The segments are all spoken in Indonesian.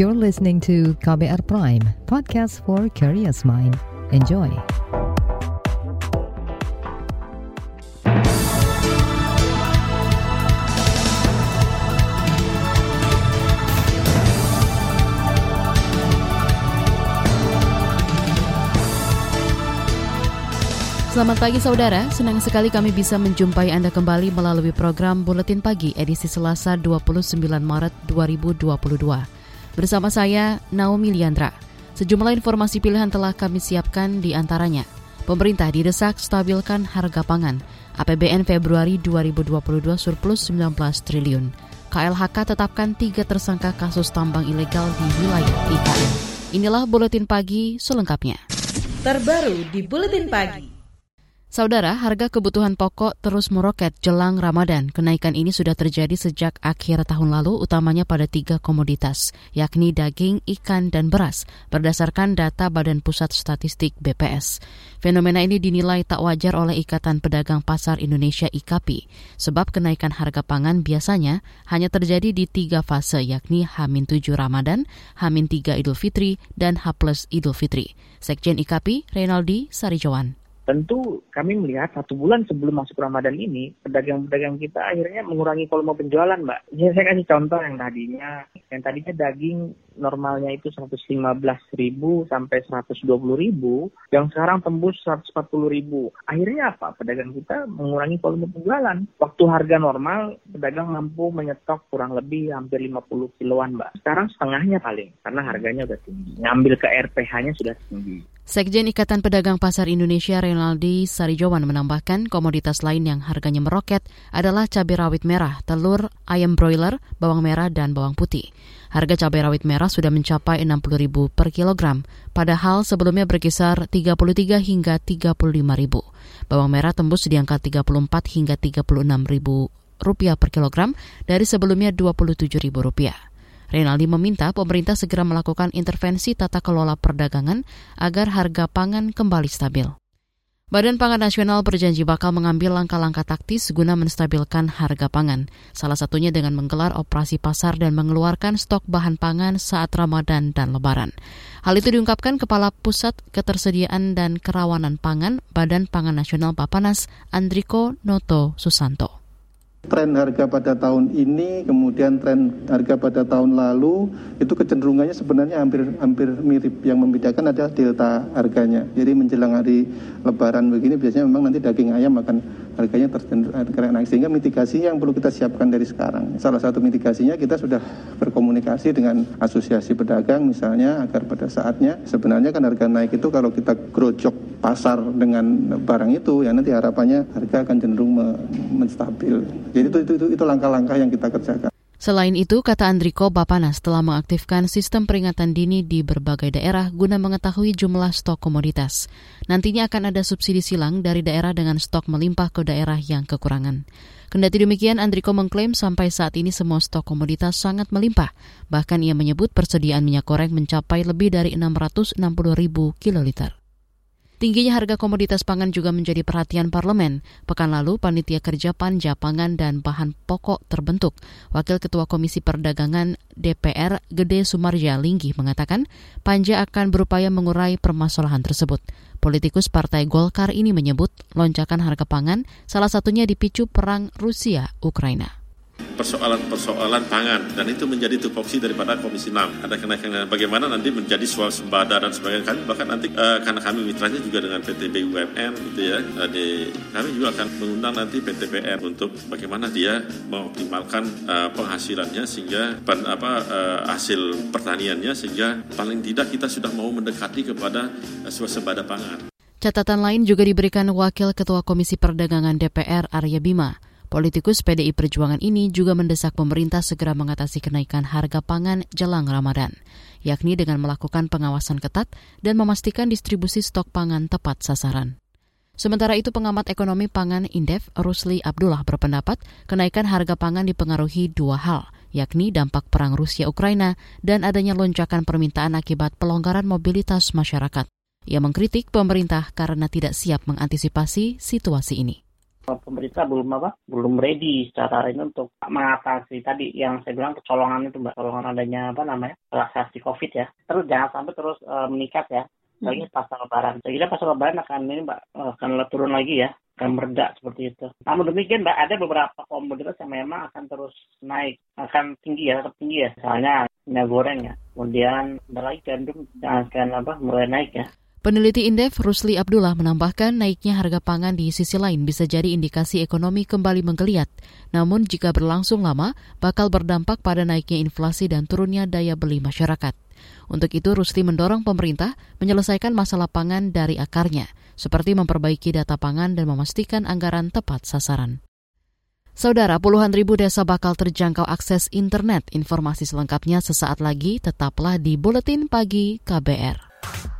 You're listening to KBR Prime, podcast for curious mind. Enjoy. Selamat pagi saudara, senang sekali kami bisa menjumpai Anda kembali melalui program Buletin Pagi edisi Selasa 29 Maret 2022. Bersama saya, Naomi Liandra. Sejumlah informasi pilihan telah kami siapkan di antaranya. Pemerintah didesak stabilkan harga pangan. APBN Februari 2022 surplus 19 triliun. KLHK tetapkan tiga tersangka kasus tambang ilegal di wilayah IKN. Inilah Buletin Pagi selengkapnya. Terbaru di Buletin Pagi. Saudara, harga kebutuhan pokok terus meroket jelang Ramadan. Kenaikan ini sudah terjadi sejak akhir tahun lalu, utamanya pada tiga komoditas, yakni daging, ikan, dan beras, berdasarkan data Badan Pusat Statistik BPS. Fenomena ini dinilai tak wajar oleh Ikatan Pedagang Pasar Indonesia IKAPI, sebab kenaikan harga pangan biasanya hanya terjadi di tiga fase, yakni H-7 Ramadan, H-3 Idul Fitri, dan H plus Idul Fitri. Sekjen IKAPI, Reynaldi Sarijawan. Tentu kami melihat satu bulan sebelum masuk Ramadan ini, pedagang-pedagang kita akhirnya mengurangi volume penjualan, Mbak. Ya, saya kasih contoh yang tadinya, yang tadinya daging normalnya itu 115 ribu sampai 120 ribu, yang sekarang tembus 140 ribu. Akhirnya apa? Pedagang kita mengurangi volume penjualan. Waktu harga normal, pedagang mampu menyetok kurang lebih hampir 50 kiloan, Mbak. Sekarang setengahnya paling, karena harganya udah tinggi. Ngambil ke RPH-nya sudah tinggi. Sekjen Ikatan Pedagang Pasar Indonesia Renaldi Sarijawan menambahkan komoditas lain yang harganya meroket adalah cabai rawit merah, telur, ayam broiler, bawang merah, dan bawang putih. Harga cabai rawit merah sudah mencapai Rp60.000 per kilogram, padahal sebelumnya berkisar Rp33 hingga Rp35.000. Bawang merah tembus di angka Rp34 hingga Rp36.000 per kilogram dari sebelumnya Rp27.000. Renaldi meminta pemerintah segera melakukan intervensi tata kelola perdagangan agar harga pangan kembali stabil. Badan Pangan Nasional berjanji bakal mengambil langkah-langkah taktis guna menstabilkan harga pangan, salah satunya dengan menggelar operasi pasar dan mengeluarkan stok bahan pangan saat Ramadan dan Lebaran. Hal itu diungkapkan Kepala Pusat Ketersediaan dan Kerawanan Pangan Badan Pangan Nasional Bapanas, Andriko Noto Susanto. Tren harga pada tahun ini, kemudian tren harga pada tahun lalu itu kecenderungannya sebenarnya hampir hampir mirip. Yang membedakan adalah delta harganya. Jadi menjelang hari Lebaran begini biasanya memang nanti daging ayam akan harganya terkena naik. Sehingga mitigasi yang perlu kita siapkan dari sekarang. Salah satu mitigasinya kita sudah berkomunikasi dengan asosiasi pedagang misalnya agar pada saatnya sebenarnya kan harga naik itu kalau kita grojok pasar dengan barang itu ya nanti harapannya harga akan cenderung menstabil. Jadi itu itu, itu langkah-langkah yang kita kerjakan. Selain itu, kata Andriko, Bapanas telah mengaktifkan sistem peringatan dini di berbagai daerah guna mengetahui jumlah stok komoditas. Nantinya akan ada subsidi silang dari daerah dengan stok melimpah ke daerah yang kekurangan. Kendati demikian, Andriko mengklaim sampai saat ini semua stok komoditas sangat melimpah. Bahkan ia menyebut persediaan minyak goreng mencapai lebih dari 660 ribu kiloliter. Tingginya harga komoditas pangan juga menjadi perhatian parlemen. Pekan lalu, Panitia Kerja Panja Pangan dan Bahan Pokok terbentuk. Wakil Ketua Komisi Perdagangan DPR Gede Sumarja Linggi mengatakan Panja akan berupaya mengurai permasalahan tersebut. Politikus Partai Golkar ini menyebut lonjakan harga pangan salah satunya dipicu perang Rusia-Ukraina persoalan-persoalan pangan dan itu menjadi tupoksi daripada Komisi 6. Ada kenaikan bagaimana nanti menjadi swasembada dan sebagainya kami bahkan nanti uh, karena kami mitranya juga dengan PT BUMN gitu ya. Uh, di, kami juga akan mengundang nanti PT BN untuk bagaimana dia mengoptimalkan uh, penghasilannya sehingga pen, apa uh, hasil pertaniannya sehingga paling tidak kita sudah mau mendekati kepada swasembada pangan. Catatan lain juga diberikan Wakil Ketua Komisi Perdagangan DPR Arya Bima. Politikus PDI Perjuangan ini juga mendesak pemerintah segera mengatasi kenaikan harga pangan jelang Ramadan, yakni dengan melakukan pengawasan ketat dan memastikan distribusi stok pangan tepat sasaran. Sementara itu pengamat ekonomi pangan Indef Rusli Abdullah berpendapat kenaikan harga pangan dipengaruhi dua hal, yakni dampak perang Rusia-Ukraina dan adanya lonjakan permintaan akibat pelonggaran mobilitas masyarakat. Ia mengkritik pemerintah karena tidak siap mengantisipasi situasi ini. Pemerintah belum apa belum ready secara ini untuk mengatasi tadi yang saya bilang kecolongan itu mbak kecolongan adanya apa namanya relaksasi covid ya terus jangan sampai terus uh, meningkat ya lagi hmm. lebaran saya kira lebaran akan ini mbak akan turun lagi ya akan meredak seperti itu. Namun demikian, Mbak, ada beberapa komoditas yang memang akan terus naik, akan tinggi ya, tetap tinggi ya. Misalnya minyak goreng ya, kemudian ada lagi gandum akan apa mulai naik ya. Peneliti Indef Rusli Abdullah menambahkan naiknya harga pangan di sisi lain bisa jadi indikasi ekonomi kembali menggeliat. Namun jika berlangsung lama, bakal berdampak pada naiknya inflasi dan turunnya daya beli masyarakat. Untuk itu, Rusli mendorong pemerintah menyelesaikan masalah pangan dari akarnya, seperti memperbaiki data pangan dan memastikan anggaran tepat sasaran. Saudara, puluhan ribu desa bakal terjangkau akses internet. Informasi selengkapnya sesaat lagi, tetaplah di Buletin Pagi KBR.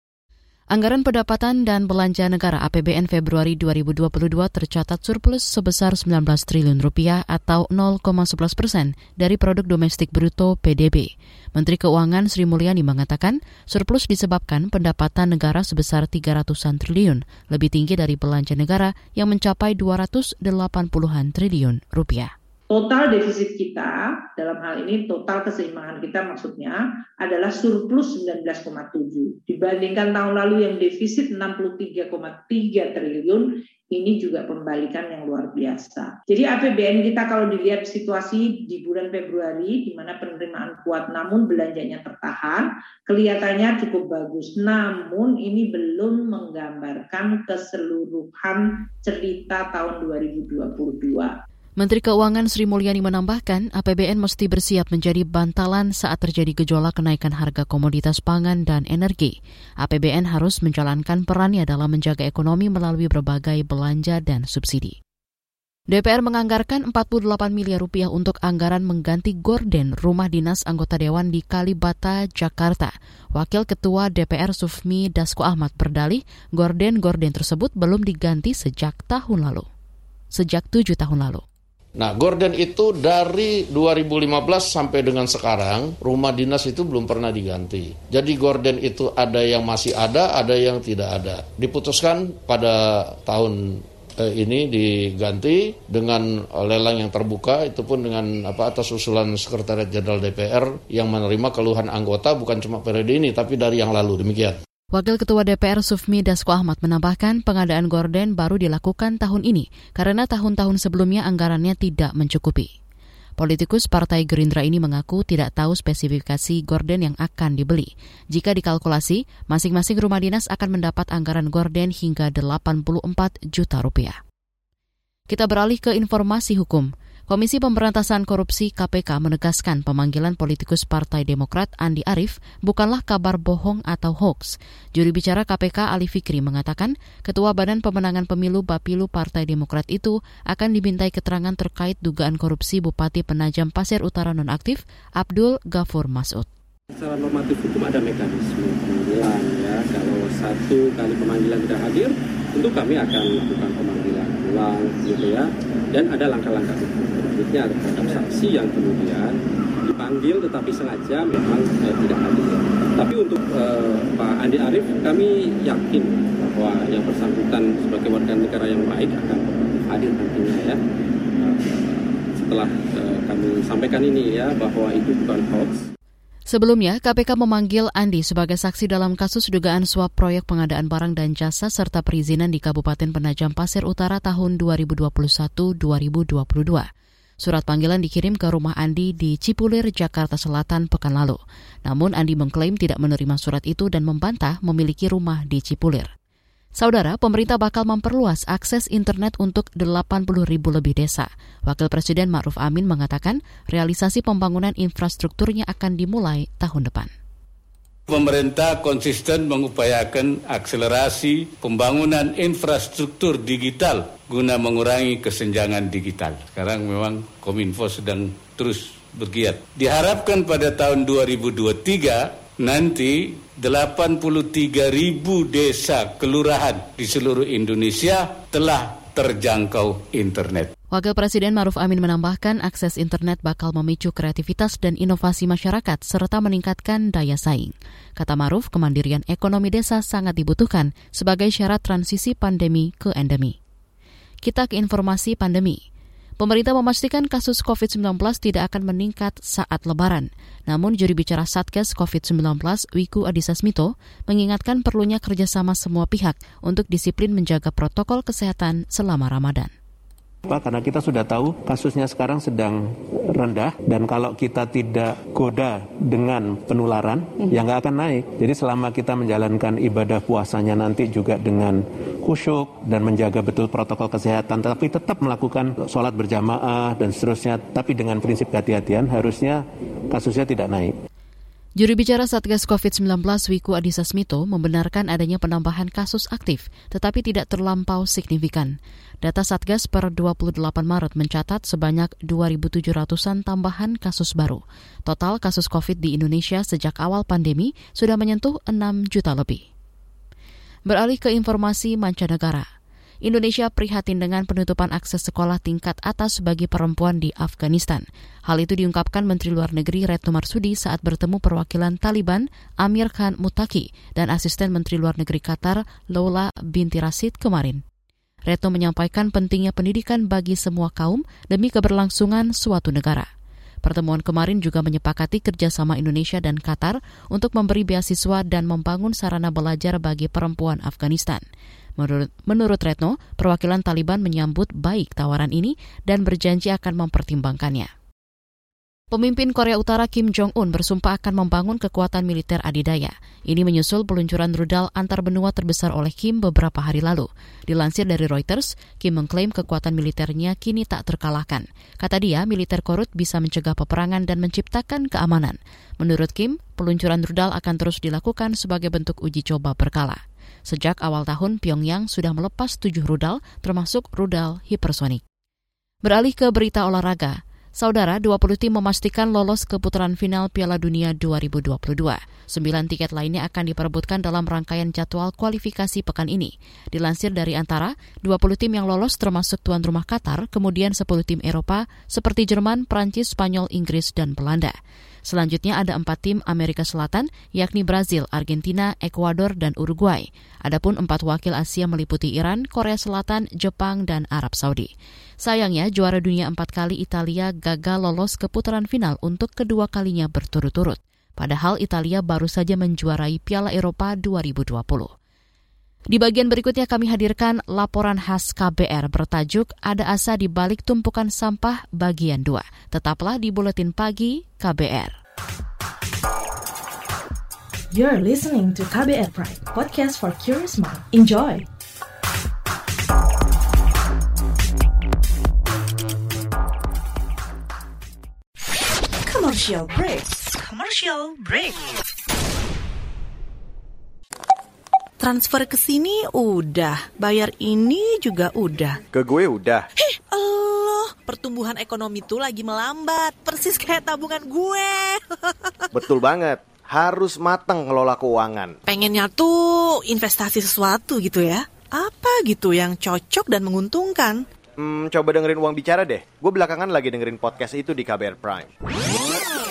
Anggaran pendapatan dan belanja negara APBN Februari 2022 tercatat surplus sebesar 19 triliun rupiah atau 0,11 persen dari produk domestik bruto PDB. Menteri Keuangan Sri Mulyani mengatakan surplus disebabkan pendapatan negara sebesar 300-an triliun, lebih tinggi dari belanja negara yang mencapai 280-an triliun rupiah total defisit kita dalam hal ini total keseimbangan kita maksudnya adalah surplus 19,7 dibandingkan tahun lalu yang defisit 63,3 triliun ini juga pembalikan yang luar biasa. Jadi APBN kita kalau dilihat situasi di bulan Februari di mana penerimaan kuat namun belanjanya tertahan, kelihatannya cukup bagus. Namun ini belum menggambarkan keseluruhan cerita tahun 2022. Menteri Keuangan Sri Mulyani menambahkan, APBN mesti bersiap menjadi bantalan saat terjadi gejolak kenaikan harga komoditas pangan dan energi. APBN harus menjalankan perannya dalam menjaga ekonomi melalui berbagai belanja dan subsidi. DPR menganggarkan 48 miliar rupiah untuk anggaran mengganti gorden rumah dinas anggota dewan di Kalibata, Jakarta. Wakil Ketua DPR Sufmi Dasko Ahmad berdalih, gorden-gorden tersebut belum diganti sejak tahun lalu. Sejak tujuh tahun lalu. Nah, gorden itu dari 2015 sampai dengan sekarang, rumah dinas itu belum pernah diganti. Jadi gorden itu ada yang masih ada, ada yang tidak ada. Diputuskan pada tahun eh, ini diganti dengan lelang yang terbuka, itu pun dengan apa atas usulan Sekretariat Jenderal DPR yang menerima keluhan anggota bukan cuma periode ini, tapi dari yang lalu. Demikian. Wakil Ketua DPR Sufmi Dasko Ahmad menambahkan pengadaan gorden baru dilakukan tahun ini karena tahun-tahun sebelumnya anggarannya tidak mencukupi. Politikus Partai Gerindra ini mengaku tidak tahu spesifikasi gorden yang akan dibeli. Jika dikalkulasi, masing-masing rumah dinas akan mendapat anggaran gorden hingga 84 juta rupiah. Kita beralih ke informasi hukum. Komisi Pemberantasan Korupsi KPK menegaskan pemanggilan politikus Partai Demokrat Andi Arief bukanlah kabar bohong atau hoax. Juri bicara KPK Ali Fikri mengatakan Ketua Badan Pemenangan Pemilu Bapilu Partai Demokrat itu akan dimintai keterangan terkait dugaan korupsi Bupati Penajam Pasir Utara nonaktif Abdul Ghafur Masud. Secara normatif hukum ada mekanisme pemanggilan ya. Kalau satu kali pemanggilan tidak hadir, tentu kami akan melakukan pemanggilan ulang gitu ya. Dan ada langkah-langkah selanjutnya terhadap saksi yang kemudian dipanggil tetapi sengaja memang eh, tidak hadir. Tapi untuk eh, Pak Andi Arief kami yakin bahwa yang bersangkutan sebagai warga negara yang baik akan hadir nantinya ya. Eh, setelah eh, kami sampaikan ini ya bahwa itu bukan hoax. Sebelumnya, KPK memanggil Andi sebagai saksi dalam kasus dugaan suap proyek pengadaan barang dan jasa serta perizinan di Kabupaten Penajam Pasir Utara tahun 2021-2022. Surat panggilan dikirim ke rumah Andi di Cipulir, Jakarta Selatan pekan lalu. Namun Andi mengklaim tidak menerima surat itu dan membantah memiliki rumah di Cipulir. Saudara, pemerintah bakal memperluas akses internet untuk 80 ribu lebih desa. Wakil Presiden Ma'ruf Amin mengatakan realisasi pembangunan infrastrukturnya akan dimulai tahun depan. Pemerintah konsisten mengupayakan akselerasi pembangunan infrastruktur digital guna mengurangi kesenjangan digital. Sekarang memang Kominfo sedang terus bergiat. Diharapkan pada tahun 2023 nanti 83 ribu desa kelurahan di seluruh Indonesia telah terjangkau internet. Wakil Presiden Maruf Amin menambahkan akses internet bakal memicu kreativitas dan inovasi masyarakat serta meningkatkan daya saing. Kata Maruf, kemandirian ekonomi desa sangat dibutuhkan sebagai syarat transisi pandemi ke endemi. Kita ke informasi pandemi. Pemerintah memastikan kasus COVID-19 tidak akan meningkat saat lebaran. Namun juri bicara Satgas COVID-19 Wiku Adhisa Smito mengingatkan perlunya kerjasama semua pihak untuk disiplin menjaga protokol kesehatan selama Ramadan. Karena kita sudah tahu kasusnya sekarang sedang rendah dan kalau kita tidak goda dengan penularan, hmm. ya nggak akan naik. Jadi selama kita menjalankan ibadah puasanya nanti juga dengan khusyuk dan menjaga betul protokol kesehatan, tapi tetap melakukan sholat berjamaah dan seterusnya, tapi dengan prinsip kehati-hatian, harusnya kasusnya tidak naik. Juru bicara Satgas COVID-19 Wiku Adhisa Smito membenarkan adanya penambahan kasus aktif, tetapi tidak terlampau signifikan. Data Satgas per 28 Maret mencatat sebanyak 2.700-an tambahan kasus baru. Total kasus COVID di Indonesia sejak awal pandemi sudah menyentuh 6 juta lebih. Beralih ke informasi mancanegara. Indonesia prihatin dengan penutupan akses sekolah tingkat atas bagi perempuan di Afghanistan. Hal itu diungkapkan Menteri Luar Negeri Retno Marsudi saat bertemu perwakilan Taliban Amir Khan Mutaki dan asisten Menteri Luar Negeri Qatar Lola binti Rasid kemarin. Retno menyampaikan pentingnya pendidikan bagi semua kaum demi keberlangsungan suatu negara. Pertemuan kemarin juga menyepakati kerjasama Indonesia dan Qatar untuk memberi beasiswa dan membangun sarana belajar bagi perempuan Afghanistan. Menurut, menurut Retno, perwakilan Taliban menyambut baik tawaran ini dan berjanji akan mempertimbangkannya. Pemimpin Korea Utara Kim Jong-un bersumpah akan membangun kekuatan militer adidaya. Ini menyusul peluncuran rudal antar benua terbesar oleh Kim beberapa hari lalu. Dilansir dari Reuters, Kim mengklaim kekuatan militernya kini tak terkalahkan. Kata dia, militer korut bisa mencegah peperangan dan menciptakan keamanan. Menurut Kim, peluncuran rudal akan terus dilakukan sebagai bentuk uji coba berkala. Sejak awal tahun, Pyongyang sudah melepas tujuh rudal, termasuk rudal hipersonik. Beralih ke berita olahraga, Saudara, 20 tim memastikan lolos ke putaran final Piala Dunia 2022. Sembilan tiket lainnya akan diperebutkan dalam rangkaian jadwal kualifikasi pekan ini. Dilansir dari antara, 20 tim yang lolos termasuk tuan rumah Qatar, kemudian 10 tim Eropa seperti Jerman, Prancis, Spanyol, Inggris, dan Belanda. Selanjutnya ada empat tim Amerika Selatan, yakni Brazil, Argentina, Ekuador, dan Uruguay. Adapun empat wakil Asia meliputi Iran, Korea Selatan, Jepang, dan Arab Saudi. Sayangnya, juara dunia empat kali Italia gagal lolos ke putaran final untuk kedua kalinya berturut-turut. Padahal Italia baru saja menjuarai Piala Eropa 2020. Di bagian berikutnya kami hadirkan laporan khas KBR bertajuk Ada Asa di Balik Tumpukan Sampah bagian 2. Tetaplah di Buletin Pagi KBR. You're listening to KBR Pride, podcast for curious mind. Enjoy! Commercial break. Commercial break. Transfer ke sini udah, bayar ini juga udah. Ke gue udah. Hih, Allah, pertumbuhan ekonomi tuh lagi melambat, persis kayak tabungan gue. Betul banget, harus mateng ngelola keuangan. Pengennya tuh investasi sesuatu gitu ya. Apa gitu yang cocok dan menguntungkan? Hmm, coba dengerin uang bicara deh. Gue belakangan lagi dengerin podcast itu di KBR Prime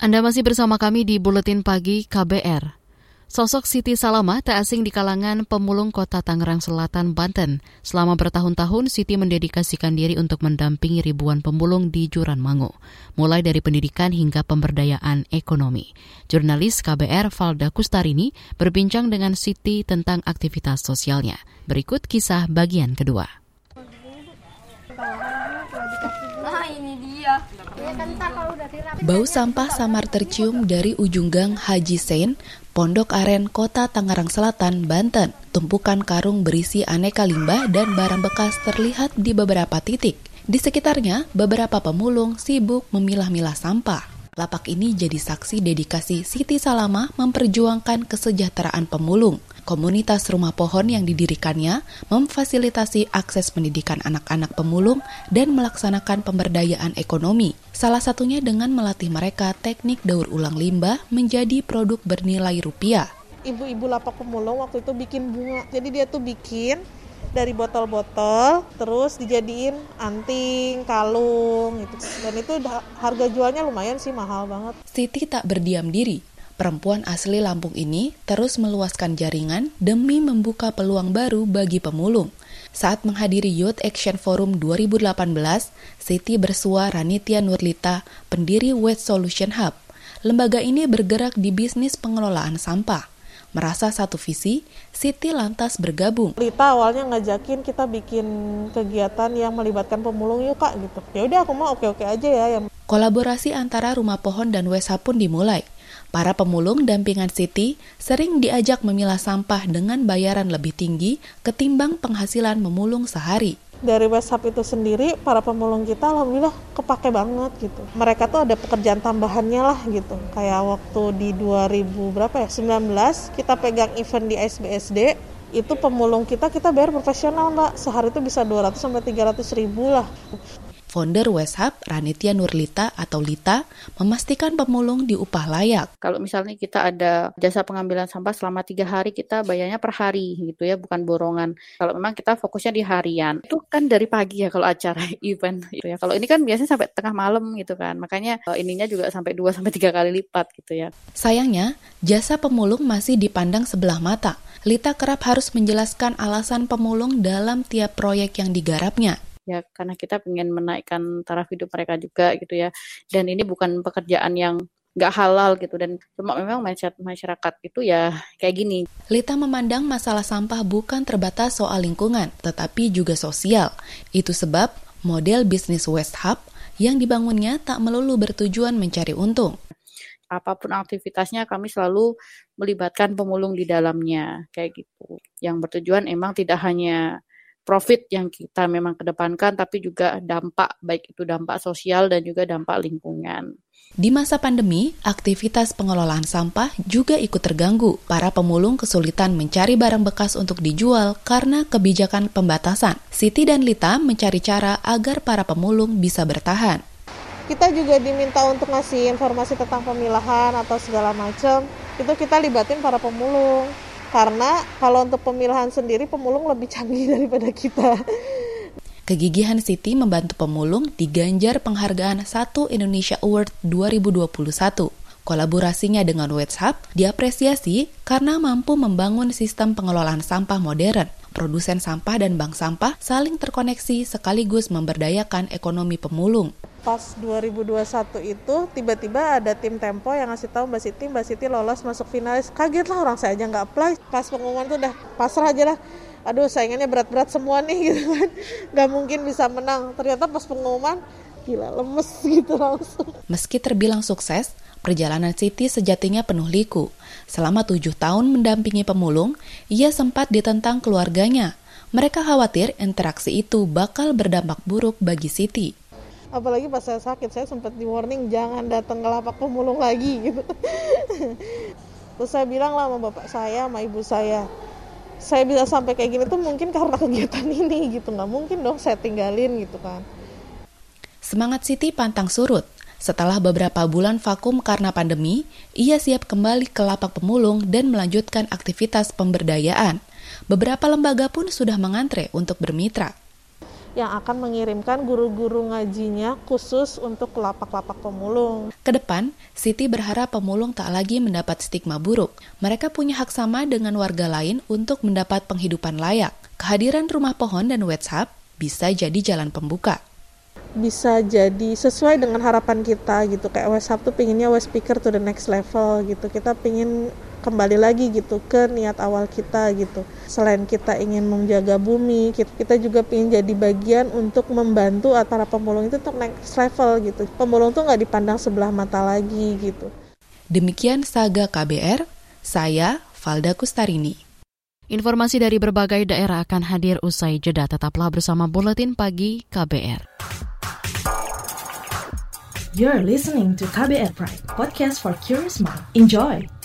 Anda masih bersama kami di Buletin Pagi KBR. Sosok Siti Salama tak asing di kalangan pemulung kota Tangerang Selatan, Banten. Selama bertahun-tahun, Siti mendedikasikan diri untuk mendampingi ribuan pemulung di Juran Mangu, mulai dari pendidikan hingga pemberdayaan ekonomi. Jurnalis KBR Valda Kustarini berbincang dengan Siti tentang aktivitas sosialnya. Berikut kisah bagian kedua. Ini dia. Bau sampah samar tercium dari ujung gang Haji Sein, Pondok Aren, Kota Tangerang Selatan, Banten. Tumpukan karung berisi aneka limbah dan barang bekas terlihat di beberapa titik. Di sekitarnya, beberapa pemulung sibuk memilah-milah sampah. Lapak ini jadi saksi dedikasi Siti Salama memperjuangkan kesejahteraan pemulung. Komunitas rumah pohon yang didirikannya memfasilitasi akses pendidikan anak-anak pemulung dan melaksanakan pemberdayaan ekonomi. Salah satunya dengan melatih mereka teknik daur ulang limbah menjadi produk bernilai rupiah. Ibu-ibu lapak pemulung waktu itu bikin bunga. Jadi dia tuh bikin dari botol-botol terus dijadiin anting, kalung gitu. Dan itu harga jualnya lumayan sih mahal banget. Siti tak berdiam diri. Perempuan asli Lampung ini terus meluaskan jaringan demi membuka peluang baru bagi pemulung. Saat menghadiri Youth Action Forum 2018, Siti bersua Ranitia Nurlita, pendiri Waste Solution Hub. Lembaga ini bergerak di bisnis pengelolaan sampah. Merasa satu visi, Siti lantas bergabung. Lita awalnya ngajakin kita bikin kegiatan yang melibatkan pemulung yuk kak gitu. Ya udah aku mau oke-oke aja ya. Yang... Kolaborasi antara Rumah Pohon dan Wesa pun dimulai. Para pemulung dampingan Siti sering diajak memilah sampah dengan bayaran lebih tinggi ketimbang penghasilan memulung sehari dari WhatsApp itu sendiri para pemulung kita alhamdulillah kepake banget gitu. Mereka tuh ada pekerjaan tambahannya lah gitu. Kayak waktu di 2000 berapa ya? 19 kita pegang event di SBSD itu pemulung kita kita bayar profesional mbak sehari itu bisa 200 sampai 300 ribu lah Founder Weshub, Ranitia Nurlita atau Lita, memastikan pemulung diupah layak. Kalau misalnya kita ada jasa pengambilan sampah selama tiga hari, kita bayarnya per hari gitu ya, bukan borongan. Kalau memang kita fokusnya di harian, itu kan dari pagi ya kalau acara event gitu ya. Kalau ini kan biasanya sampai tengah malam gitu kan, makanya eh, ininya juga sampai dua sampai tiga kali lipat gitu ya. Sayangnya, jasa pemulung masih dipandang sebelah mata. Lita kerap harus menjelaskan alasan pemulung dalam tiap proyek yang digarapnya ya karena kita ingin menaikkan taraf hidup mereka juga gitu ya dan ini bukan pekerjaan yang nggak halal gitu dan cuma memang masyarakat itu ya kayak gini. Lita memandang masalah sampah bukan terbatas soal lingkungan, tetapi juga sosial. Itu sebab model bisnis West Hub yang dibangunnya tak melulu bertujuan mencari untung. Apa pun aktivitasnya kami selalu melibatkan pemulung di dalamnya kayak gitu. Yang bertujuan emang tidak hanya profit yang kita memang kedepankan, tapi juga dampak, baik itu dampak sosial dan juga dampak lingkungan. Di masa pandemi, aktivitas pengelolaan sampah juga ikut terganggu. Para pemulung kesulitan mencari barang bekas untuk dijual karena kebijakan pembatasan. Siti dan Lita mencari cara agar para pemulung bisa bertahan. Kita juga diminta untuk ngasih informasi tentang pemilahan atau segala macam. Itu kita libatin para pemulung karena kalau untuk pemilahan sendiri pemulung lebih canggih daripada kita. Kegigihan Siti membantu pemulung diganjar penghargaan satu Indonesia Award 2021. Kolaborasinya dengan WhatsApp diapresiasi karena mampu membangun sistem pengelolaan sampah modern. Produsen sampah dan bank sampah saling terkoneksi sekaligus memberdayakan ekonomi pemulung pas 2021 itu tiba-tiba ada tim Tempo yang ngasih tahu Mbak Siti, Mbak Siti lolos masuk finalis. Kaget lah orang saya aja nggak apply. Pas pengumuman tuh udah pasrah aja lah. Aduh saingannya berat-berat semua nih gitu kan. Nggak mungkin bisa menang. Ternyata pas pengumuman gila lemes gitu langsung. Meski terbilang sukses, perjalanan Siti sejatinya penuh liku. Selama tujuh tahun mendampingi pemulung, ia sempat ditentang keluarganya. Mereka khawatir interaksi itu bakal berdampak buruk bagi Siti apalagi pas saya sakit saya sempat di warning jangan datang ke lapak pemulung lagi. Gitu. Terus saya bilang lah sama bapak saya sama ibu saya saya bisa sampai kayak gini tuh mungkin karena kegiatan ini gitu. Nggak mungkin dong saya tinggalin gitu kan. Semangat Siti pantang surut. Setelah beberapa bulan vakum karena pandemi, ia siap kembali ke lapak pemulung dan melanjutkan aktivitas pemberdayaan. Beberapa lembaga pun sudah mengantre untuk bermitra yang akan mengirimkan guru-guru ngajinya khusus untuk lapak-lapak pemulung. Ke depan, Siti berharap pemulung tak lagi mendapat stigma buruk. Mereka punya hak sama dengan warga lain untuk mendapat penghidupan layak. Kehadiran rumah pohon dan WhatsApp bisa jadi jalan pembuka bisa jadi sesuai dengan harapan kita gitu kayak WhatsApp tuh pinginnya West Speaker to the next level gitu kita pingin kembali lagi gitu ke niat awal kita gitu selain kita ingin menjaga bumi kita juga ingin jadi bagian untuk membantu para pemulung itu untuk next level gitu pemulung tuh nggak dipandang sebelah mata lagi gitu demikian saga KBR saya Valda Kustarini Informasi dari berbagai daerah akan hadir usai jeda. Tetaplah bersama Buletin Pagi KBR. You're listening to KBR Pride, podcast for curious mind. Enjoy!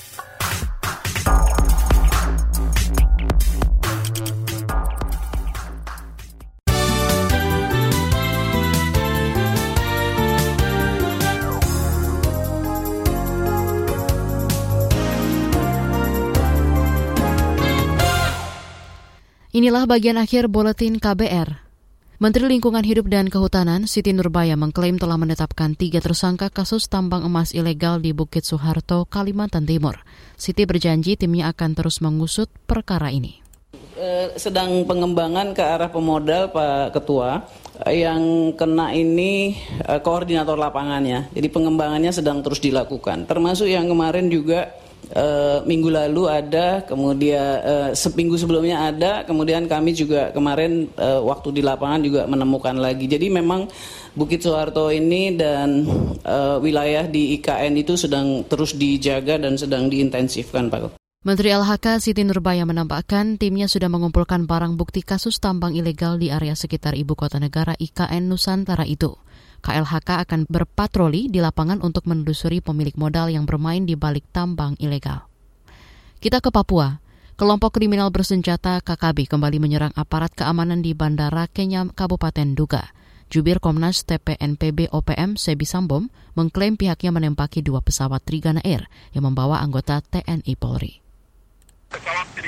Inilah bagian akhir buletin KBR. Menteri Lingkungan Hidup dan Kehutanan Siti Nurbaya mengklaim telah menetapkan tiga tersangka kasus tambang emas ilegal di Bukit Soeharto, Kalimantan Timur. Siti berjanji timnya akan terus mengusut perkara ini. Eh, sedang pengembangan ke arah pemodal Pak Ketua yang kena ini eh, koordinator lapangannya. Jadi pengembangannya sedang terus dilakukan. Termasuk yang kemarin juga Uh, minggu lalu ada, kemudian uh, seminggu sebelumnya ada, kemudian kami juga kemarin uh, waktu di lapangan juga menemukan lagi. Jadi memang Bukit Soeharto ini dan uh, wilayah di IKN itu sedang terus dijaga dan sedang diintensifkan, Pak. Menteri LHK Siti Nurbaya menambahkan timnya sudah mengumpulkan barang bukti kasus tambang ilegal di area sekitar ibu kota negara IKN Nusantara itu. KLHK akan berpatroli di lapangan untuk menelusuri pemilik modal yang bermain di balik tambang ilegal. Kita ke Papua. Kelompok kriminal bersenjata KKB kembali menyerang aparat keamanan di Bandara Kenya Kabupaten Duga. Jubir Komnas TPNPB OPM Sebi Sambom mengklaim pihaknya menempaki dua pesawat Trigana Air yang membawa anggota TNI Polri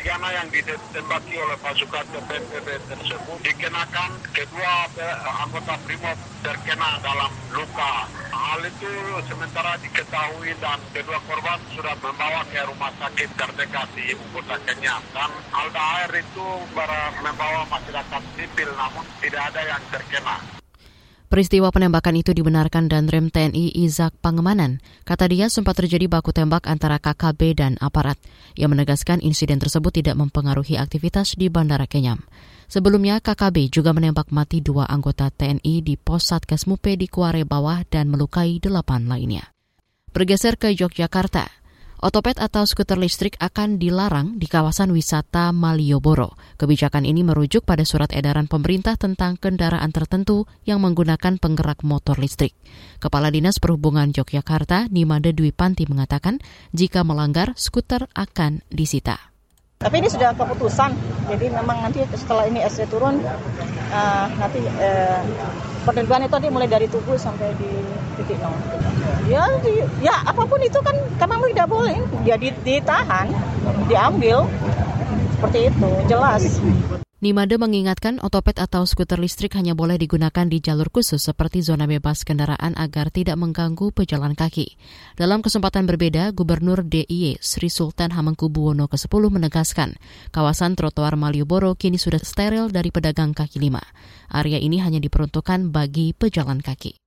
Trigana yang ditembaki oleh pasukan TPNPB tersebut dikenakan kedua anggota Brimob terkena dalam luka. Hal itu sementara diketahui dan kedua korban sudah membawa ke rumah sakit terdekat di ibu kota Kenya. Dan Alda Air itu membawa masyarakat sipil namun tidak ada yang terkena. Peristiwa penembakan itu dibenarkan dan rem TNI Izak Pangemanan. Kata dia sempat terjadi baku tembak antara KKB dan aparat. Ia menegaskan insiden tersebut tidak mempengaruhi aktivitas di Bandara Kenyam. Sebelumnya, KKB juga menembak mati dua anggota TNI di pos Satgas Mupe di Kuare Bawah dan melukai delapan lainnya. Bergeser ke Yogyakarta. Otopet atau skuter listrik akan dilarang di kawasan wisata Malioboro. Kebijakan ini merujuk pada surat edaran pemerintah tentang kendaraan tertentu yang menggunakan penggerak motor listrik. Kepala Dinas Perhubungan Yogyakarta, Nimade Dwi Panti mengatakan, jika melanggar, skuter akan disita. Tapi ini sudah keputusan, jadi memang nanti setelah ini SC turun, uh, nanti uh, penerbangan itu nanti mulai dari tubuh sampai di titik nol. Ya, ya apa pun itu kan memang tidak boleh, dia ditahan, diambil, seperti itu, jelas. Nimade mengingatkan otopet atau skuter listrik hanya boleh digunakan di jalur khusus seperti zona bebas kendaraan agar tidak mengganggu pejalan kaki. Dalam kesempatan berbeda, Gubernur DIY Sri Sultan Hamengkubuwono ke-10 menegaskan kawasan trotoar Malioboro kini sudah steril dari pedagang kaki lima. Area ini hanya diperuntukkan bagi pejalan kaki.